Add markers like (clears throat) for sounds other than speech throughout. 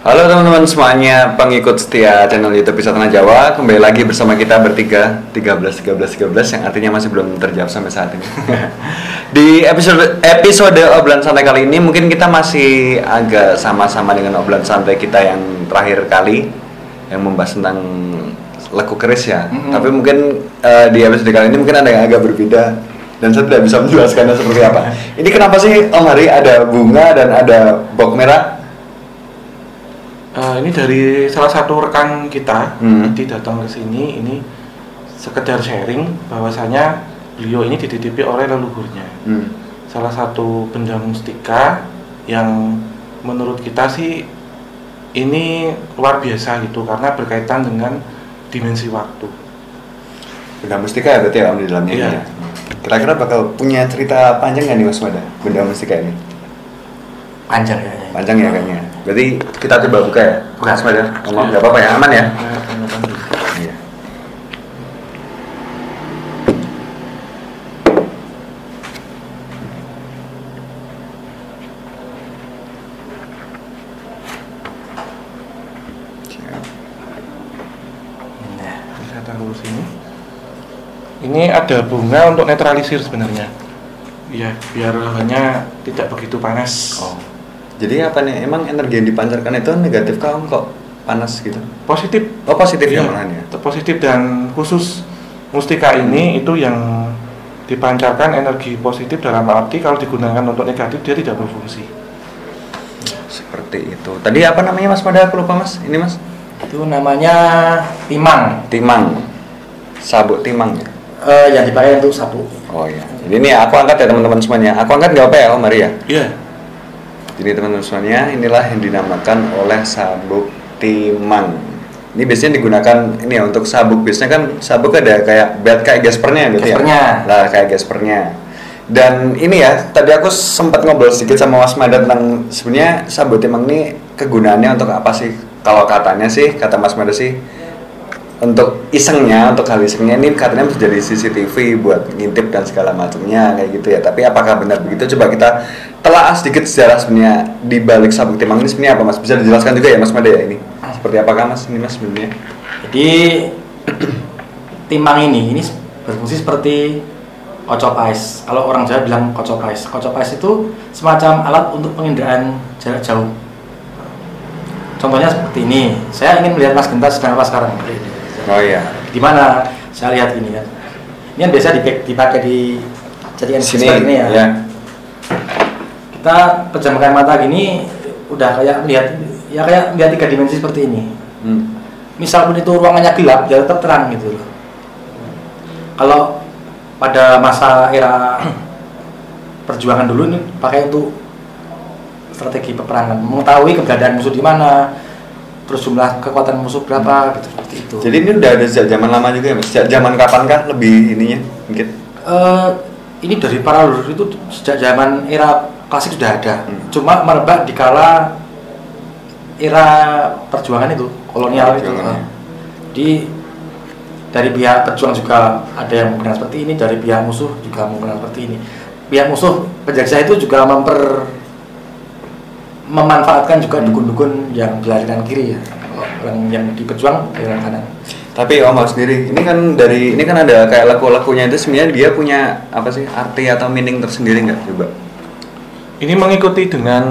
Halo teman-teman semuanya, pengikut setia channel YouTube Bisa Tanah Jawa Kembali lagi bersama kita bertiga 13, 13, 13 yang artinya masih belum terjawab sampai saat ini (laughs) Di episode episode obrolan santai kali ini mungkin kita masih agak sama-sama dengan obrolan santai kita yang terakhir kali Yang membahas tentang leku keris ya Mm-mm. Tapi mungkin eh, di episode kali ini mungkin ada yang agak berbeda Dan saya tidak bisa menjelaskannya seperti apa Ini kenapa sih Om Hari ada bunga dan ada bok merah? Eh, ini dari salah satu rekan kita, Hmm. tadi datang ke sini, ini sekedar sharing bahwasanya beliau ini dititipi oleh leluhurnya. Hmm. Salah satu benda mustika yang menurut kita sih ini luar biasa gitu karena berkaitan dengan dimensi waktu. Benda mustika ya berarti ya di dalamnya ini Iya. ya. Kira-kira bakal punya cerita panjang nggak nih Mas Mada? Benda mustika ini? panjang ya. Panjang ya kayaknya. Berarti kita coba buka ya? Buka. Mas Mada. Ngomong Iya. nggak apa-apa ya? Aman ya? Dulu. Iya. Siap. Nah, Saya taruh sini. Ini ada bunga untuk netralisir sebenarnya. Iya, biar hanya tidak begitu panas. Oh. Jadi apa nih? Emang energi yang dipancarkan itu negatif kah Om? kok panas gitu? Positif. Oh positif ya Iya, malahan ya? Positif dan khusus mustika ini itu yang dipancarkan energi positif dalam arti kalau digunakan untuk negatif dia tidak berfungsi. Seperti itu. Tadi apa namanya Mas Mada? Aku lupa Mas. Ini Mas? itu namanya timang. Timang. Sabuk timang ya? Eh, yang dipakai untuk sapu. Oh iya. Jadi ini aku angkat ya teman-teman semuanya. Aku angkat nggak apa ya Om Maria? Iya. Jadi teman-teman semuanya inilah yang dinamakan oleh sabuk timang. Ini biasanya digunakan ini ya untuk sabuk. Biasanya kan sabuk ada kayak belt kayak gaspernya gitu Gaspernya. ya. Lah kayak gaspernya. Dan ini ya, tadi aku sempat ngobrol sedikit sama Mas Mada tentang sebenarnya sabuk timang ini kegunaannya untuk apa sih? Kalau katanya sih, kata Mas Mada sih untuk isengnya, untuk hal isengnya ini katanya bisa jadi CCTV buat ngintip dan segala macamnya kayak gitu ya. Tapi apakah benar begitu? Coba kita telah sedikit sejarah sebenarnya di balik sabuk timang ini sebenarnya apa Mas? Bisa dijelaskan juga ya Mas Mada ya ini? Seperti apakah Mas ini Mas sebenarnya? Jadi (clears throat) timang ini ini berfungsi seperti kocopais. Kalau orang Jawa bilang kocopais. Kocopais itu semacam alat untuk penginderaan jarak jauh. Contohnya seperti ini. Saya ingin melihat Mas Genta sedang apa sekarang. Oh iya. Di mana saya lihat ini kan. Ini yang biasa dipakai, di jadikan Sini seperti ini ya. ya. Kita pejamkan mata gini udah kayak melihat ya kayak melihat tiga dimensi seperti ini. Hmm. Misal pun itu ruangannya gelap, ya tetap terang gitu loh. Kalau pada masa era (clears throat) perjuangan dulu ini pakai untuk strategi peperangan, mengetahui keberadaan musuh di mana, terus jumlah kekuatan musuh berapa gitu seperti itu. Jadi ini udah ada sejak zaman lama juga ya Mas? Sejak zaman kapan kah lebih ininya mungkin? Eh, ini dari para leluhur itu sejak zaman era klasik sudah ada. Hmm. Cuma merebak di kala era perjuangan itu, kolonial itu. Di dari pihak pejuang juga ada yang menggunakan seperti ini, dari pihak musuh juga menggunakan seperti ini. Pihak musuh penjajah itu juga memper memanfaatkan juga dukun-dukun yang berlari kanan kiri ya. Kalau Orang yang di pejuang dari kanan. Tapi Om Mas sendiri, ini kan dari ini kan ada kayak laku-lakunya itu sebenarnya dia punya apa sih arti atau meaning tersendiri nggak coba? Ini mengikuti dengan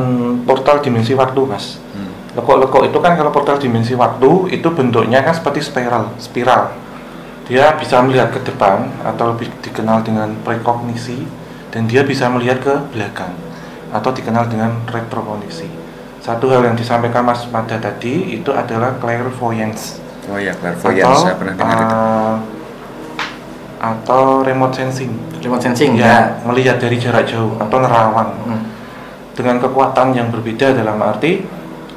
portal dimensi waktu, Mas. Hmm. Lekuk-lekuk itu kan kalau portal dimensi waktu itu bentuknya kan seperti spiral, spiral. Dia bisa melihat ke depan atau lebih dikenal dengan prekognisi dan dia bisa melihat ke belakang atau dikenal dengan retrokognisi. Satu hal yang disampaikan Mas Mada tadi itu adalah clairvoyance Oh iya, clairvoyance saya pernah dengar itu. eh, atau remote sensing. Remote sensing ya, ya. melihat dari jarak jauh atau nerawang Hmm. dengan kekuatan yang berbeda dalam arti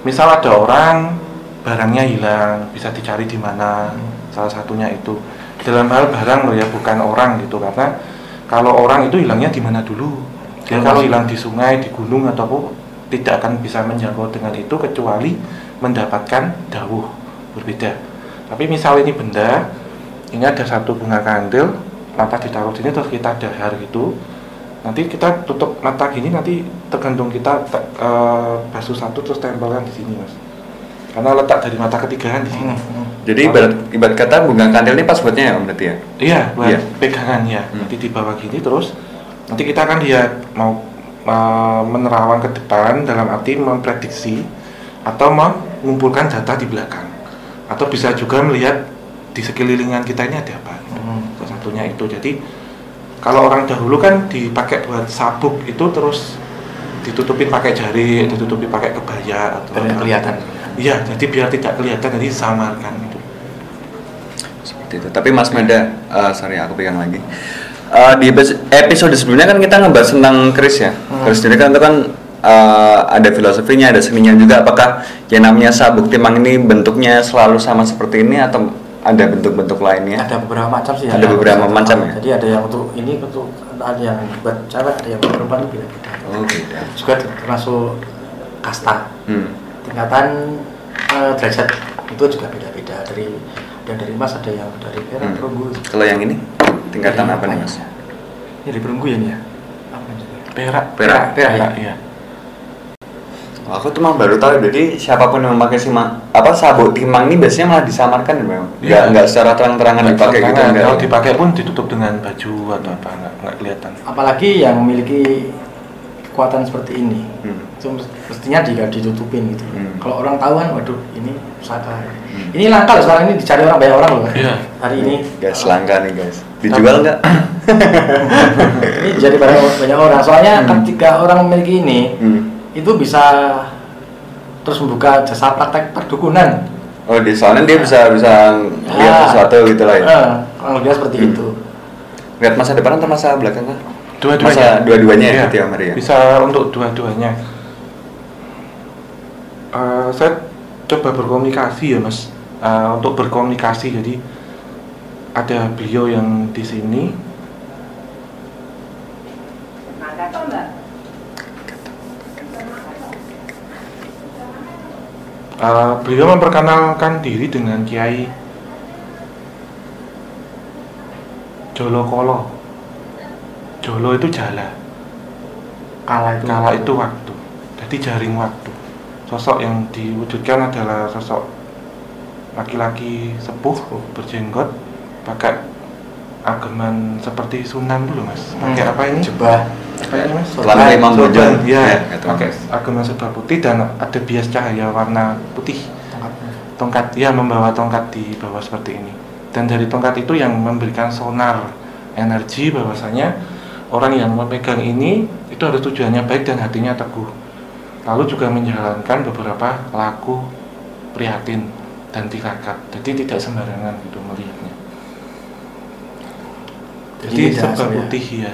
misal ada orang barangnya hilang bisa dicari di mana salah satunya itu dalam hal barang loh ya bukan orang gitu karena kalau orang itu hilangnya di mana dulu dia Kalau hilang di sungai di gunung ataupun tidak akan bisa menjangkau dengan itu kecuali mendapatkan dawuh berbeda tapi misal ini benda ini ada satu bunga kandil lantas ditaruh sini terus kita dahar gitu nanti kita tutup mata gini nanti tergantung kita te- eh, basuh satu terus tempelkan di sini mas karena letak dari mata ketiga kan di sini Hmm. Jadi ibarat, ibarat kata bunga kantil ini pas buatnya ya om berarti ya? iya buat Iya. pegangan ya Hmm. nanti di bawah gini terus nanti kita akan lihat mau uh, menerawang ke depan dalam arti memprediksi atau mengumpulkan data di belakang atau bisa juga melihat di sekelilingan kita ini ada apa Hmm. salah satunya itu jadi kalau orang dahulu kan dipakai buat sabuk itu terus ditutupin pakai jari ditutupin pakai kebaya atau Biar kelihatan. iya jadi biar tidak kelihatan jadi samarkan itu Seperti itu. Tapi Mas Mada, eh, sorry aku pegang lagi. Eh, di epi- episode sebelumnya kan kita ngebahas tentang Chris ya. Hmm. Chris sendiri kan itu kan eh, ada filosofinya, ada seninya juga. Apakah yang namanya sabuk timang ini bentuknya selalu sama seperti ini atau ada bentuk-bentuk lainnya? Ada beberapa macam sih. Ada beberapa Satu macam ya? Jadi ada yang untuk ini untuk ada yang buat cewek, ada yang buat perempuan itu beda-beda. Oh beda. Juga termasuk kasta. Hmm. Tingkatan eh, derajat itu juga beda-beda dari dan dari emas ada yang dari perak Hmm. perunggu. Kalau yang ini tingkatan apa nih Mas? Ini dari perunggu ya ini ya. Apa perak Perak. Perak, ya? iya Oh, aku tuh mah baru tahu jadi siapa pun yang memakai sima apa sabuk timang ini biasanya malah disamarkan ya memang. Nggak Iya. nggak secara terang-terangan Nggak dipakai gitu enggak. kalau dipakai pun ditutup dengan baju atau apa nggak nggak kelihatan Apalagi yang memiliki kekuatan seperti ini. Hmm. Itu mestinya juga ditutupin gitu. Hmm. Kalau orang tahu kan, waduh ini pusaka. Ini langka loh sekarang ini dicari orang banyak orang loh. Iya. Hari ini Guys, langka nih guys. Dijual nggak? (laughs) ini jadi banyak banyak orang. Soalnya Hmm. ketika orang memiliki ini, Hmm. itu bisa terus membuka jasa praktek perdukunan. Oh, di soalnya dia bisa bisa lihat Ah. sesuatu gitu lah ya. Eh, kurang lebih seperti Hmm. itu. Lihat masa depan atau masa belakang kan? dua-duanya Masa dua-duanya ya, Iya, gitu ya, Maria? bisa untuk dua-duanya Eh, saya coba berkomunikasi ya mas Eh, untuk berkomunikasi jadi ada beliau yang di sini. Eh, beliau memperkenalkan diri dengan Kiai Jolo Kolo Jolo itu jala. Kala itu. Kala itu waktu. Jadi jaring waktu. Sosok yang diwujudkan adalah sosok Laki-laki sepuh Berjenggot Pakai ageman seperti Sunan dulu mas Pakai Hmm. apa ini? Jubah. Apa ini mas? Celana Imam Sorban, Bojong. ya, Ya, gitu. pakai ageman serba putih dan ada bias cahaya warna putih Tongkatnya. tongkat ya membawa tongkat di bawah seperti ini dan dari tongkat itu yang memberikan sonar energi bahwasanya orang yang memegang ini itu ada tujuannya baik dan hatinya teguh lalu juga menjalankan beberapa laku prihatin dan tirakat jadi tidak sembarangan gitu melihatnya jadi serba ya. putih ya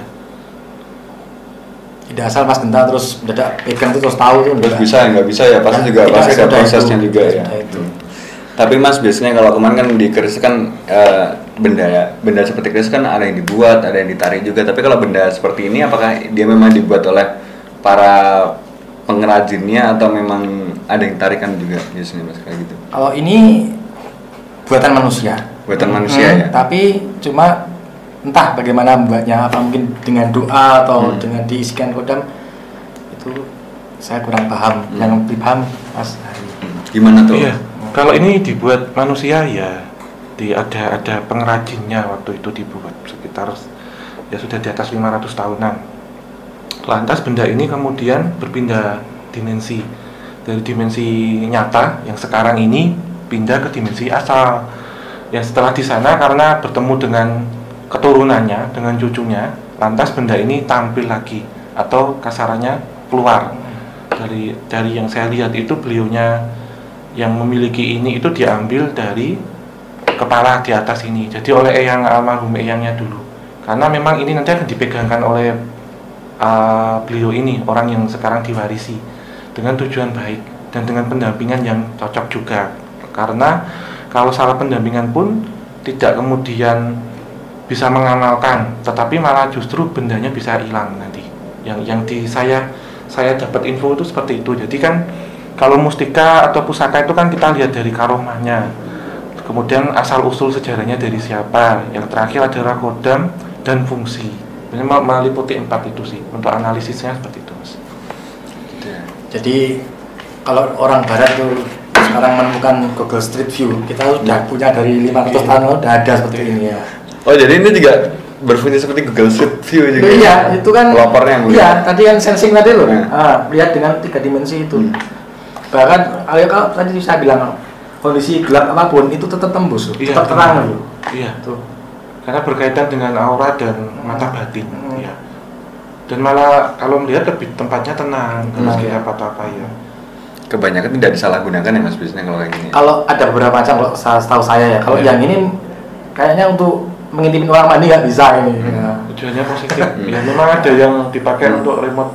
Tidak asal Mas Genta terus mendadak pegang itu terus tahu tuh. Terus enggak. bisa nggak bisa ya pasti juga pasti ada prosesnya itu. juga ya. itu. Tapi Mas biasanya kalau kemarin kan di keris kan eh, benda benda seperti keris kan ada yang dibuat, ada yang ditarik juga. Tapi kalau benda seperti ini apakah dia memang dibuat oleh para pengrajinnya atau memang ada yang tarikan juga biasanya Mas kayak gitu. Kalau ini buatan manusia. Buatan manusia Hmm, ya. Tapi cuma entah bagaimana membuatnya apa mungkin dengan doa atau Hmm. dengan diisikan kodam itu saya kurang paham. Hmm. Yang lebih paham Mas Hari. Gimana tuh? Iya, kalau ini dibuat manusia ya di ada ada pengrajinnya waktu itu dibuat sekitar ya sudah di atas 500 tahunan. Lantas benda ini kemudian berpindah dimensi dari dimensi nyata yang sekarang ini pindah ke dimensi asal. Yang setelah di sana karena bertemu dengan keturunannya dengan cucunya, lantas benda ini tampil lagi atau kasarannya keluar. Dari dari yang saya lihat itu beliaunya yang memiliki ini itu diambil dari kepala di atas ini. Jadi oleh eyang almarhum eyangnya dulu. Karena memang ini nanti akan dipegangkan oleh uh, beliau ini orang yang sekarang diwarisi. Dengan tujuan baik dan dengan pendampingan yang cocok juga. Karena kalau salah pendampingan pun tidak kemudian bisa mengamalkan tetapi malah justru bendanya bisa hilang nanti. Yang yang di saya saya dapat info itu seperti itu. Jadi kan kalau mustika atau pusaka itu kan kita lihat dari karomahnya kemudian asal usul sejarahnya dari siapa. Yang terakhir adalah kodam dan fungsi. Ini mel- meliputi empat itu sih untuk analisisnya seperti itu mas. Gitu ya. Jadi kalau orang barat tuh sekarang menemukan Google Street View, kita sudah punya dari 500 tahun lalu sudah ada seperti ini ya. Oh jadi ini juga berfungsi seperti Google Street View juga. ya? Iya, itu kan pelopornya yang Iya, tadi yang sensing tadi loh. Nah. Ah, lihat dengan tiga dimensi itu. Hmm. Bahkan kalau kalau tadi saya bilang kondisi gelap apa pun itu tetap tembus, loh, Iya, tetap terang loh. Iya. Tuh. Karena berkaitan dengan aura dan mata batin. Hmm. Ya. Dan malah kalau melihat lebih tempatnya tenang, Tenang, terus kayak ya. apa apa ya. Kebanyakan tidak disalahgunakan ya mas biasanya kalau kayak gini. Kalau ada beberapa macam kalau sa- setahu saya ya. Kalau Iya. yang ini kayaknya untuk mengintimin orang mandi nggak bisa ini. Ya. Tujuannya positif. Hmm. (laughs) ya memang ada yang dipakai Hmm. untuk remote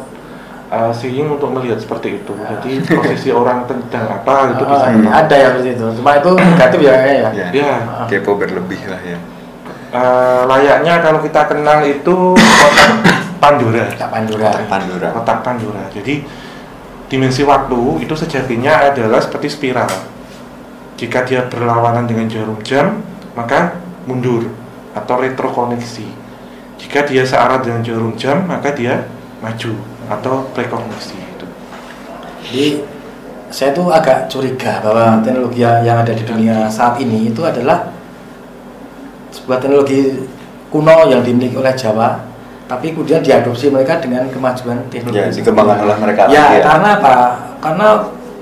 uh, seeing untuk melihat seperti itu. Jadi posisi orang sedang apa (laughs) itu bisa. Ah, Hmm. ada ya seperti itu. Cuma itu negatif ya kayaknya ya. Ya. Ya. Kepo berlebih lah ya. uh, layaknya kalau kita kenal itu kotak (coughs) Pandora. Tak Pandora. Pandora. Kotak Pandora. Jadi dimensi waktu itu sejatinya adalah seperti spiral. Jika dia berlawanan dengan jarum jam, maka mundur atau retrokoneksi. Jika dia searah dengan jarum jam, maka dia maju atau prekognisi itu. Jadi saya tuh agak curiga bahwa teknologi yang ada di dunia saat ini itu adalah sebuah teknologi kuno yang dimiliki oleh Jawa, tapi kemudian diadopsi mereka dengan kemajuan teknologi. Ya dikembangkan oleh mereka. Ya, lagi karena apa? Karena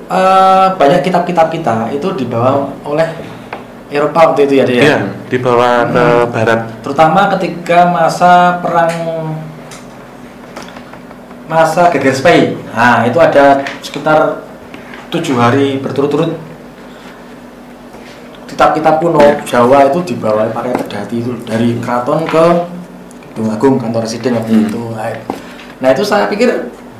eh, banyak kitab-kitab kita itu dibawa oleh Eropa waktu itu ya, dia. Iya, dibawa ke Hmm. barat. Terutama ketika masa perang masa geger Spei. Nah, itu ada sekitar tujuh hari berturut-turut kitab-kitab kuno Jawa itu dibawa pakai pedati itu dari keraton ke Gedung Agung kantor residen waktu Hmm. itu. Nah itu saya pikir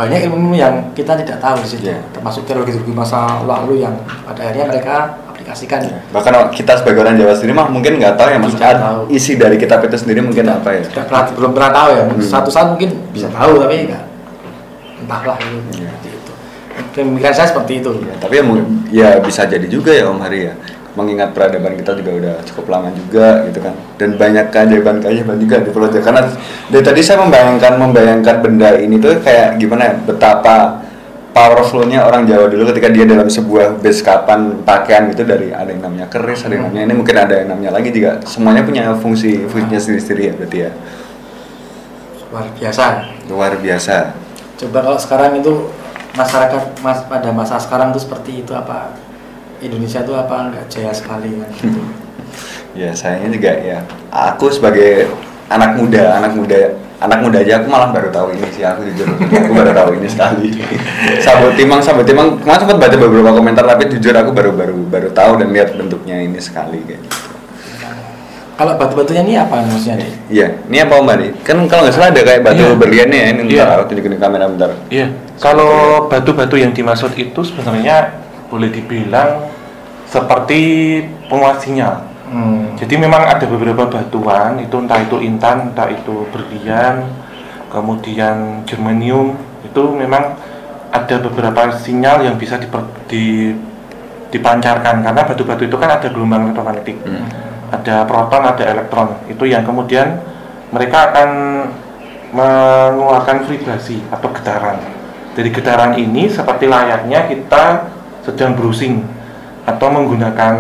banyak ilmu yang kita tidak tahu di situ, Iya. termasuk teknologi-teknologi masa lalu yang pada akhirnya mereka aplikasikan. Bahkan kita sebagai orang Jawa sendiri mah mungkin nggak tahu ya mas. Tidak ad- tahu. Isi dari kitab itu sendiri mungkin apa ya? Tidak pernah, belum pernah tahu ya. Hmm. Suatu saat mungkin bisa tahu tapi enggak entahlah. Iya. Seperti itu. Pemikiran saya seperti itu. Ya, tapi ya, mungkin- ya bisa jadi juga ya Om Hari ya. Mengingat peradaban kita juga udah cukup lama juga gitu kan. Dan banyak keajaiban-keajaiban juga di Pulau Jawa. Karena dari tadi saya membayangkan membayangkan benda ini tuh kayak gimana ya? Betapa powerfulnya orang Jawa dulu ketika dia dalam sebuah beskapan pakaian itu dari ada yang namanya keris, ada yang namanya ini mungkin ada yang namanya lagi juga. Semuanya punya fungsi fungsinya sendiri-sendiri ya berarti ya. Luar biasa. Luar biasa. Coba kalau sekarang itu masyarakat mas, pada masa sekarang itu seperti itu apa Indonesia itu apa enggak jaya sekali kan gitu. (laughs) Ya sayangnya juga ya. Aku sebagai anak muda, anak muda, anak muda aja aku malah baru tahu ini sih aku jujur. aku baru tahu ini sekali. Sabut timang, sabut timang. Kemarin sempat baca beberapa komentar tapi jujur aku baru baru baru tahu dan lihat bentuknya ini sekali kayak gitu. Kalau batu-batunya ini apa maksudnya nih? Iya, ini apa Mbak nih? Kan kalau nggak salah ada kayak batu Iya. berliannya ya. Ini Iya. bentar, aku tunjukin kamera bentar. Iya. Kalau batu-batu yang dimaksud itu sebenarnya boleh dibilang seperti penguat sinyal. Hmm. Jadi memang ada beberapa batuan itu entah itu intan, entah itu berlian, kemudian germanium itu memang ada beberapa sinyal yang bisa diper- di- dipancarkan karena batu-batu itu kan ada gelombang elektromagnetik. Hmm. Ada proton, ada elektron. Itu yang kemudian mereka akan mengeluarkan vibrasi atau getaran. Dari getaran ini seperti layaknya kita sedang browsing atau menggunakan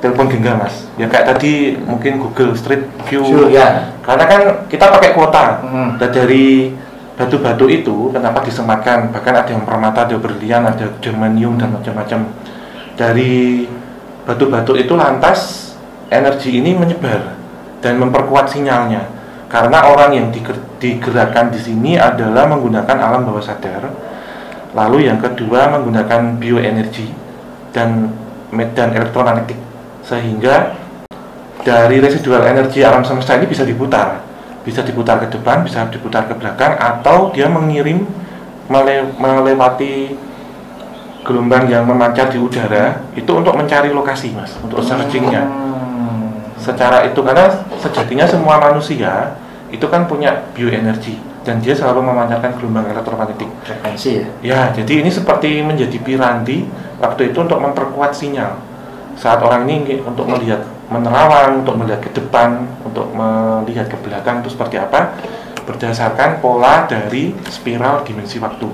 telepon genggam mas. Ya kayak tadi mungkin Google Street View. Sure, ya. karena kan kita pakai kuota. Hmm. dan dari batu-batu itu kenapa disematkan. Bahkan ada yang permata ada berlian ada germanium dan macam-macam. Dari batu-batu itu lantas energi ini menyebar dan memperkuat sinyalnya. Karena orang yang diger- digerakkan di sini adalah menggunakan alam bawah sadar. Lalu yang kedua menggunakan bioenergi dan medan elektromagnetik sehingga dari residual energi alam semesta ini bisa diputar bisa diputar ke depan bisa diputar ke belakang atau dia mengirim mele- melewati gelombang yang memancar di udara itu untuk mencari lokasi mas untuk searchingnya Hmm. secara itu karena sejatinya semua manusia itu kan punya bioenergi dan dia selalu memancarkan gelombang elektromagnetik Frekuensi ya. Ya, jadi ini seperti menjadi piranti waktu itu untuk memperkuat sinyal. Saat orang ini untuk melihat menerawang, untuk melihat ke depan, untuk melihat ke belakang itu seperti apa, berdasarkan pola dari spiral dimensi waktu,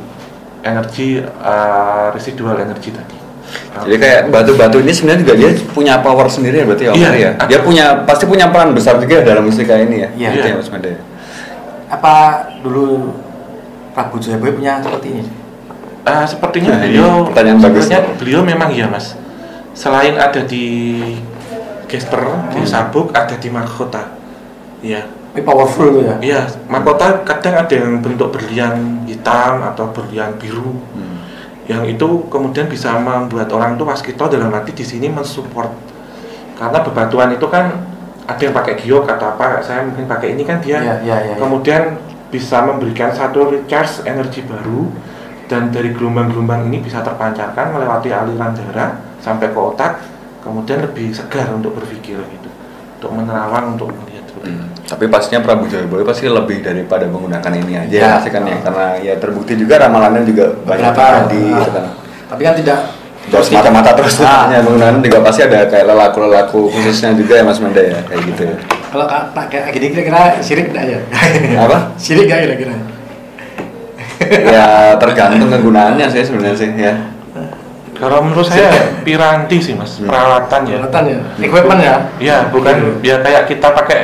energi eh, residual energi tadi. Jadi kayak batu-batu ini sebenarnya juga dia punya power sendiri ya berarti ya Iya, Ari ya. Dia punya pasti punya peran besar juga dalam musika ini ya. Iya. Gitu Iya. ya Mas Made. Apa dulu Prabu Jayabaya punya seperti ini? Ah, sepertinya Nah, ini beliau pertanyaan bagus. sepertinya beliau memang iya mas selain ada di Gesper di Sabuk ada di Mahkota. Iya. Ini powerful ya. iya Mahkota kadang ada yang bentuk berlian hitam atau berlian biru. Hmm. yang itu kemudian bisa membuat orang tuh waskito dalam arti di sini mensupport. Karena bebatuan itu kan ada yang pakai giok atau apa saya mungkin pakai ini kan dia. Iya, iya, iya. kemudian bisa memberikan satu recharge energi baru dan dari gelombang-gelombang ini bisa terpancarkan melewati aliran darah sampai ke otak kemudian lebih segar untuk berpikir gitu untuk menerawang untuk melihat seperti itu. Hmm. Tapi pastinya Prabu Jayabaya pasti lebih daripada menggunakan ini aja Ya. pasti kan ya karena ya terbukti juga ramalannya juga banyak terjadi Ah. gitu kan. Tapi kan tidak Terus mata-mata terus Ah. ya, menggunakan juga pasti ada kayak lelaku-lelaku khususnya juga ya Mas Manda ya kayak gitu ya. Kalau ka- tak kayak gini kira-kira sirik enggak ya? Apa? sirik enggak kira-kira? ya tergantung kegunaannya sih sebenarnya sih ya. Kalau menurut saya piranti sih mas Hmm. peralatan ya. Peralatan ya, equipment ya. Ya bukan ya kayak kita pakai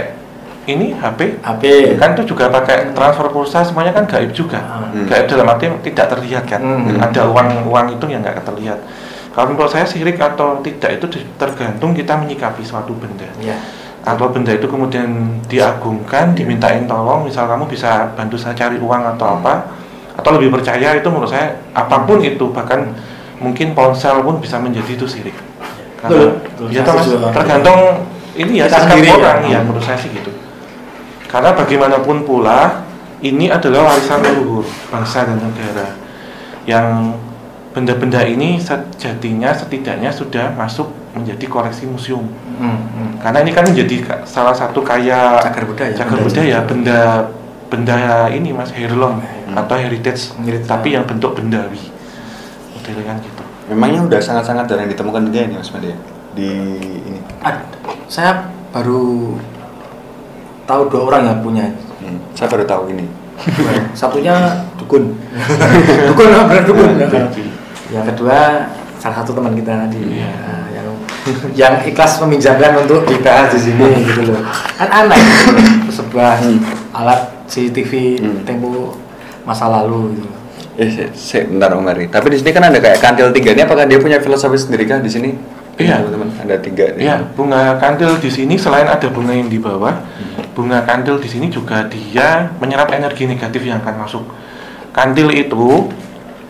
ini HP HP. kan itu juga pakai transfer pulsa semuanya kan gaib juga Hmm. gaib dalam arti tidak terlihat kan Hmm. ada uang uang itu yang nggak terlihat kalau menurut saya sirik atau tidak itu tergantung kita menyikapi suatu benda Iya. atau benda itu kemudian diagungkan dimintain tolong misal kamu bisa bantu saya cari uang atau apa atau lebih percaya itu menurut saya apa pun itu bahkan mungkin ponsel pun bisa menjadi itu sirik karena Betul, betul. ya Mas, tergantung ini ya Kita sikap sendiri ya. orang ya menurut saya sih gitu karena bagaimanapun pula ini adalah warisan leluhur bangsa dan negara yang benda-benda ini sejatinya setidaknya sudah masuk menjadi koleksi museum Hmm, hmm. karena ini kan menjadi salah satu kaya Cagar budaya. cagar budaya benda benda ini mas heirloom Hmm. atau heritage Heritage. tapi yang bentuk bendawi kan gitu Memangnya udah sangat-sangat jarang ditemukan juga ini Mas ya? di ini. Ad- saya baru tahu dua orang yang punya. Hmm. Saya baru tahu ini. Satunya dukun. (laughs) dukun benar dukun. Iya. yang kedua salah satu teman kita di Iya. nah, yang yang ikhlas meminjamkan untuk dibahas di sini gitu loh. Kan aneh sebuah Hmm. alat CCTV Hmm. tempo masa lalu gitu. loh. Eh, se, se, bentar Om. Tapi di sini kan ada kayak kantil tiga ini. Apakah dia punya filosofi sendiri kah di sini? Iya. teman-teman. Ada tiga. nih. Ya, bunga kandil di sini selain ada bunga yang di bawah, bunga kandil di sini juga dia menyerap energi negatif yang akan masuk. Kandil itu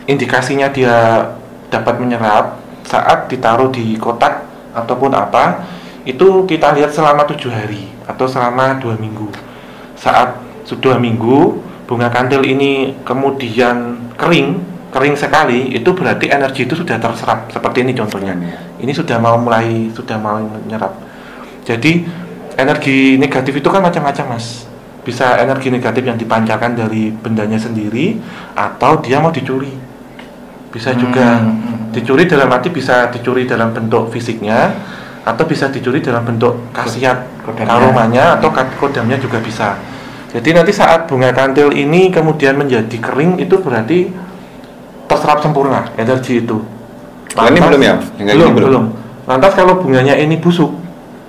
indikasinya dia dapat menyerap saat ditaruh di kotak ataupun apa, itu kita lihat selama tujuh hari atau selama dua minggu. Saat sudah minggu, bunga kandil ini kemudian kering, kering sekali, itu berarti energi itu sudah terserap. Seperti ini contohnya ini sudah mau mulai sudah mau menyerap jadi energi negatif itu kan macam-macam mas bisa energi negatif yang dipancarkan dari bendanya sendiri atau dia mau dicuri bisa juga Hmm, hmm. dicuri dalam arti bisa dicuri dalam bentuk fisiknya atau bisa dicuri dalam bentuk khasiat Kodamnya. aromanya atau kodamnya juga bisa jadi nanti saat bunga kantil ini kemudian menjadi kering itu berarti terserap sempurna energi itu Yang ini belum ya? Kayak belum, belum? belum. Lantas kalau bunganya ini busuk,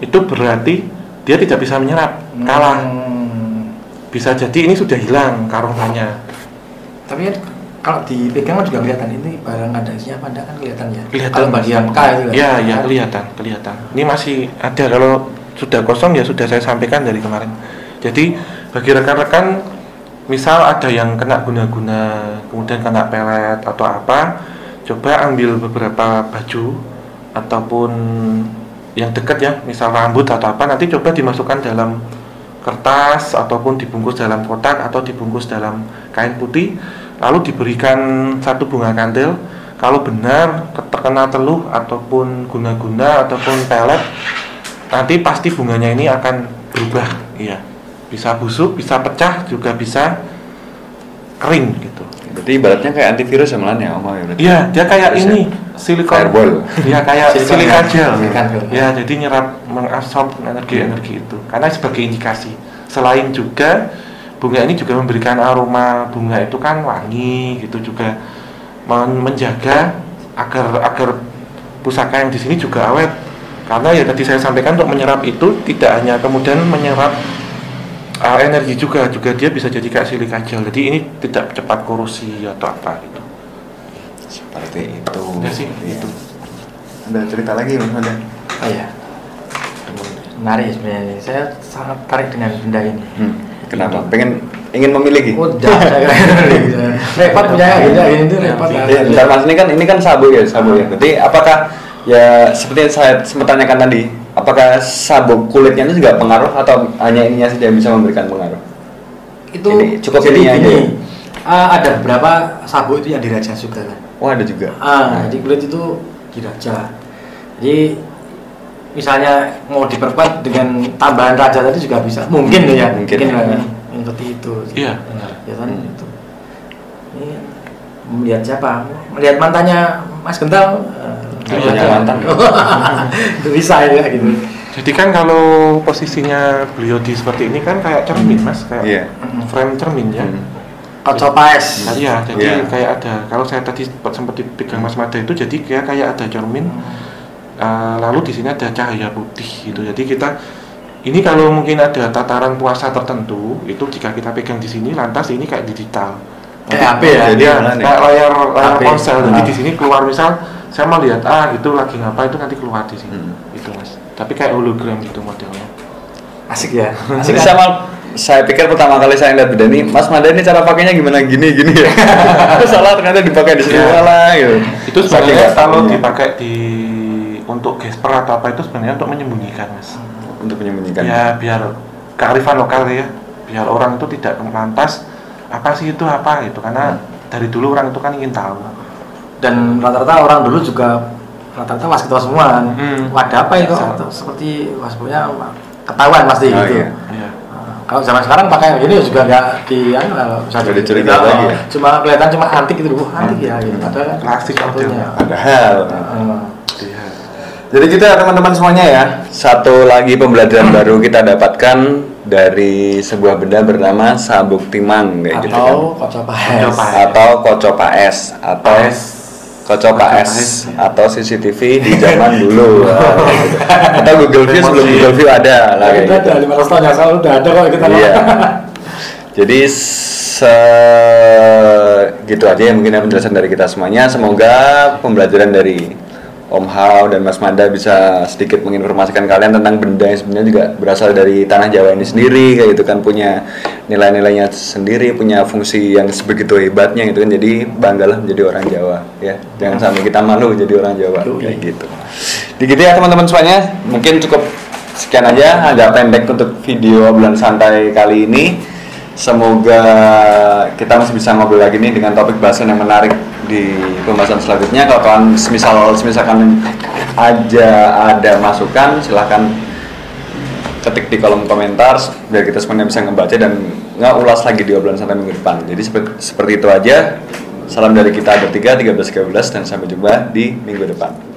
itu berarti dia tidak bisa menyerap, kalah. Hmm. Bisa jadi ini sudah hilang karomannya. Tapi kan kalau dipegang kan juga kelihatan ini barang ada isinya apa enggak kan kelihatan ya. Kelihatan. Kalau bagi yang K itu kan. Ya, ya kelihatan, kelihatan. Ini masih ada kalau sudah kosong ya sudah saya sampaikan dari kemarin. Jadi bagi rekan-rekan misal ada yang kena guna-guna, kemudian kena pelet atau apa, coba ambil beberapa baju ataupun yang dekat ya, misal rambut atau apa, nanti coba dimasukkan dalam kertas ataupun dibungkus dalam kotak atau dibungkus dalam kain putih, lalu diberikan satu bunga kantil. Kalau benar terkena teluh ataupun guna-guna ataupun pelet, nanti pasti bunganya ini akan berubah, iya. Bisa busuk, bisa pecah, juga bisa kering gitu. Berarti ibaratnya kayak antivirus ya malah ya Om berarti. Iya, dia kayak ini silikon. Fireball. Iya, kayak (laughs) Silikon silika gel. gel. Silikon gel. Ya, jadi nyerap mengabsorb energi-energi itu. Karena sebagai indikasi. Selain juga bunga ini juga memberikan aroma bunga itu kan wangi gitu juga men- menjaga agar agar pusaka yang di sini juga awet karena ya tadi saya sampaikan untuk menyerap itu tidak hanya kemudian menyerap uh, energi juga juga dia bisa jadi kayak silika gel jadi ini tidak cepat korosi atau apa gitu Seperti itu. ya sih Iya. itu Ada cerita lagi Mas Mada? Oh iya. Menarik sebenarnya. Saya sangat tarik dengan benda ini. Hmm. Kenapa? Pengen ingin memiliki? Oh, kira repot punya gitu, ini tuh repot. Iya, bentar Mas ini kan ini kan sabuk ya, sabuk ya. Jadi apakah ya seperti yang saya sempat tanyakan tadi, apakah sabuk kulitnya itu juga pengaruh atau hanya ininya saja yang bisa memberikan pengaruh? Itu Ini, cukup jadi ininya aja ah, ada beberapa sabuk itu yang diraja juga kan. Oh ada juga. Ah, jadi kulit itu diraja. Jadi misalnya mau diperkuat dengan tambahan raja tadi juga bisa. Mungkin ya, Mungkin. mungkin ya. Yang seperti itu. iya benar Ya kan Hmm. itu. Ini melihat siapa? Melihat mantannya Mas Gental. eh, Iya, mantan. (laughs) itu bisa ya gitu. jadi kan kalau posisinya beliau di seperti ini kan kayak cermin mas kayak Iya. frame cermin ya Hmm. Kocok paes. Nah, iya, jadi Iya. kayak ada. Kalau saya tadi sempat sempat dipegang Mas Mada itu, jadi kayak kayak ada cermin. eh, lalu di sini ada cahaya putih gitu. Jadi kita ini kalau mungkin ada tataran puasa tertentu, itu jika kita pegang di sini, lantas ini kayak digital. Kayak HP ya? Jadi Iya, nih? kayak layar layar HP. ponsel. Jadi Ah. di sini keluar misal saya mau lihat ah gitu lagi ngapa itu nanti keluar di sini. Hmm. Itu mas. Tapi kayak hologram gitu modelnya. Asik ya. Jadi sama saya pikir pertama kali saya lihat beda ini, Mas Mada ini cara pakainya gimana gini gini ya. (laughs) Salah ternyata dipakai di sini Iya. malah gitu. Itu sebenarnya kalau dipakai di untuk gesper atau apa itu sebenarnya untuk menyembunyikan mas. untuk menyembunyikan. ya biar kearifan lokal ya biar orang itu tidak lantas apa sih itu apa gitu karena dari dulu orang itu kan ingin tahu Dan rata-rata orang dulu juga rata-rata was ketawa semua kan. Hmm. Wadah apa itu? Atau seperti waspunya ketahuan pasti Oh, gitu. iya. ya Nah, Kalau zaman sekarang pakai yang gini juga nggak di anu, eh, bisa Nggak di- dicurigai kita, lagi oh, ya? Cuma kelihatan cuma antik gitu, antik ya gitu. Padahal kan Klasik satunya. modelnya. Padahal. Heeh. iya Jadi gitu ya teman-teman semuanya ya. Satu lagi pembelajaran baru kita dapatkan dari sebuah benda bernama sabuk timang kayak gitu kan. Atau kocok paes. Kocok paes. Atau koco paes atau Paes. Koco Koco paes paes. atau CCTV di zaman (laughs) dulu. Atau Google View sebelum Google View ada lah kayak Kita gitu. ada 500 tahun yang lalu udah ada kok kita. Iya. (laughs) Jadi se gitu aja ya mungkin ya penjelasan dari kita semuanya. Semoga pembelajaran dari Om Hao dan Mas Manda bisa sedikit menginformasikan kalian tentang benda yang sebenarnya juga berasal dari tanah Jawa ini sendiri kayak gitu kan punya nilai-nilainya sendiri, punya fungsi yang sebegitu hebatnya gitu kan. Jadi banggalah menjadi orang Jawa ya. Jangan sampai kita malu jadi orang Jawa kayak gitu. Begitu ya teman-teman semuanya. Mungkin cukup sekian aja agak pendek untuk video obrolan santai kali ini semoga kita masih bisa ngobrol lagi nih dengan topik bahasan yang menarik di pembahasan selanjutnya. Kalau kalian semisal semisalkan aja ada masukan silahkan ketik di kolom komentar biar kita semuanya bisa ngebaca dan nggak ulas lagi di obrolan santai minggu depan. Jadi seperti, seperti itu aja. Salam dari kita bertiga 13 13 dan sampai jumpa di minggu depan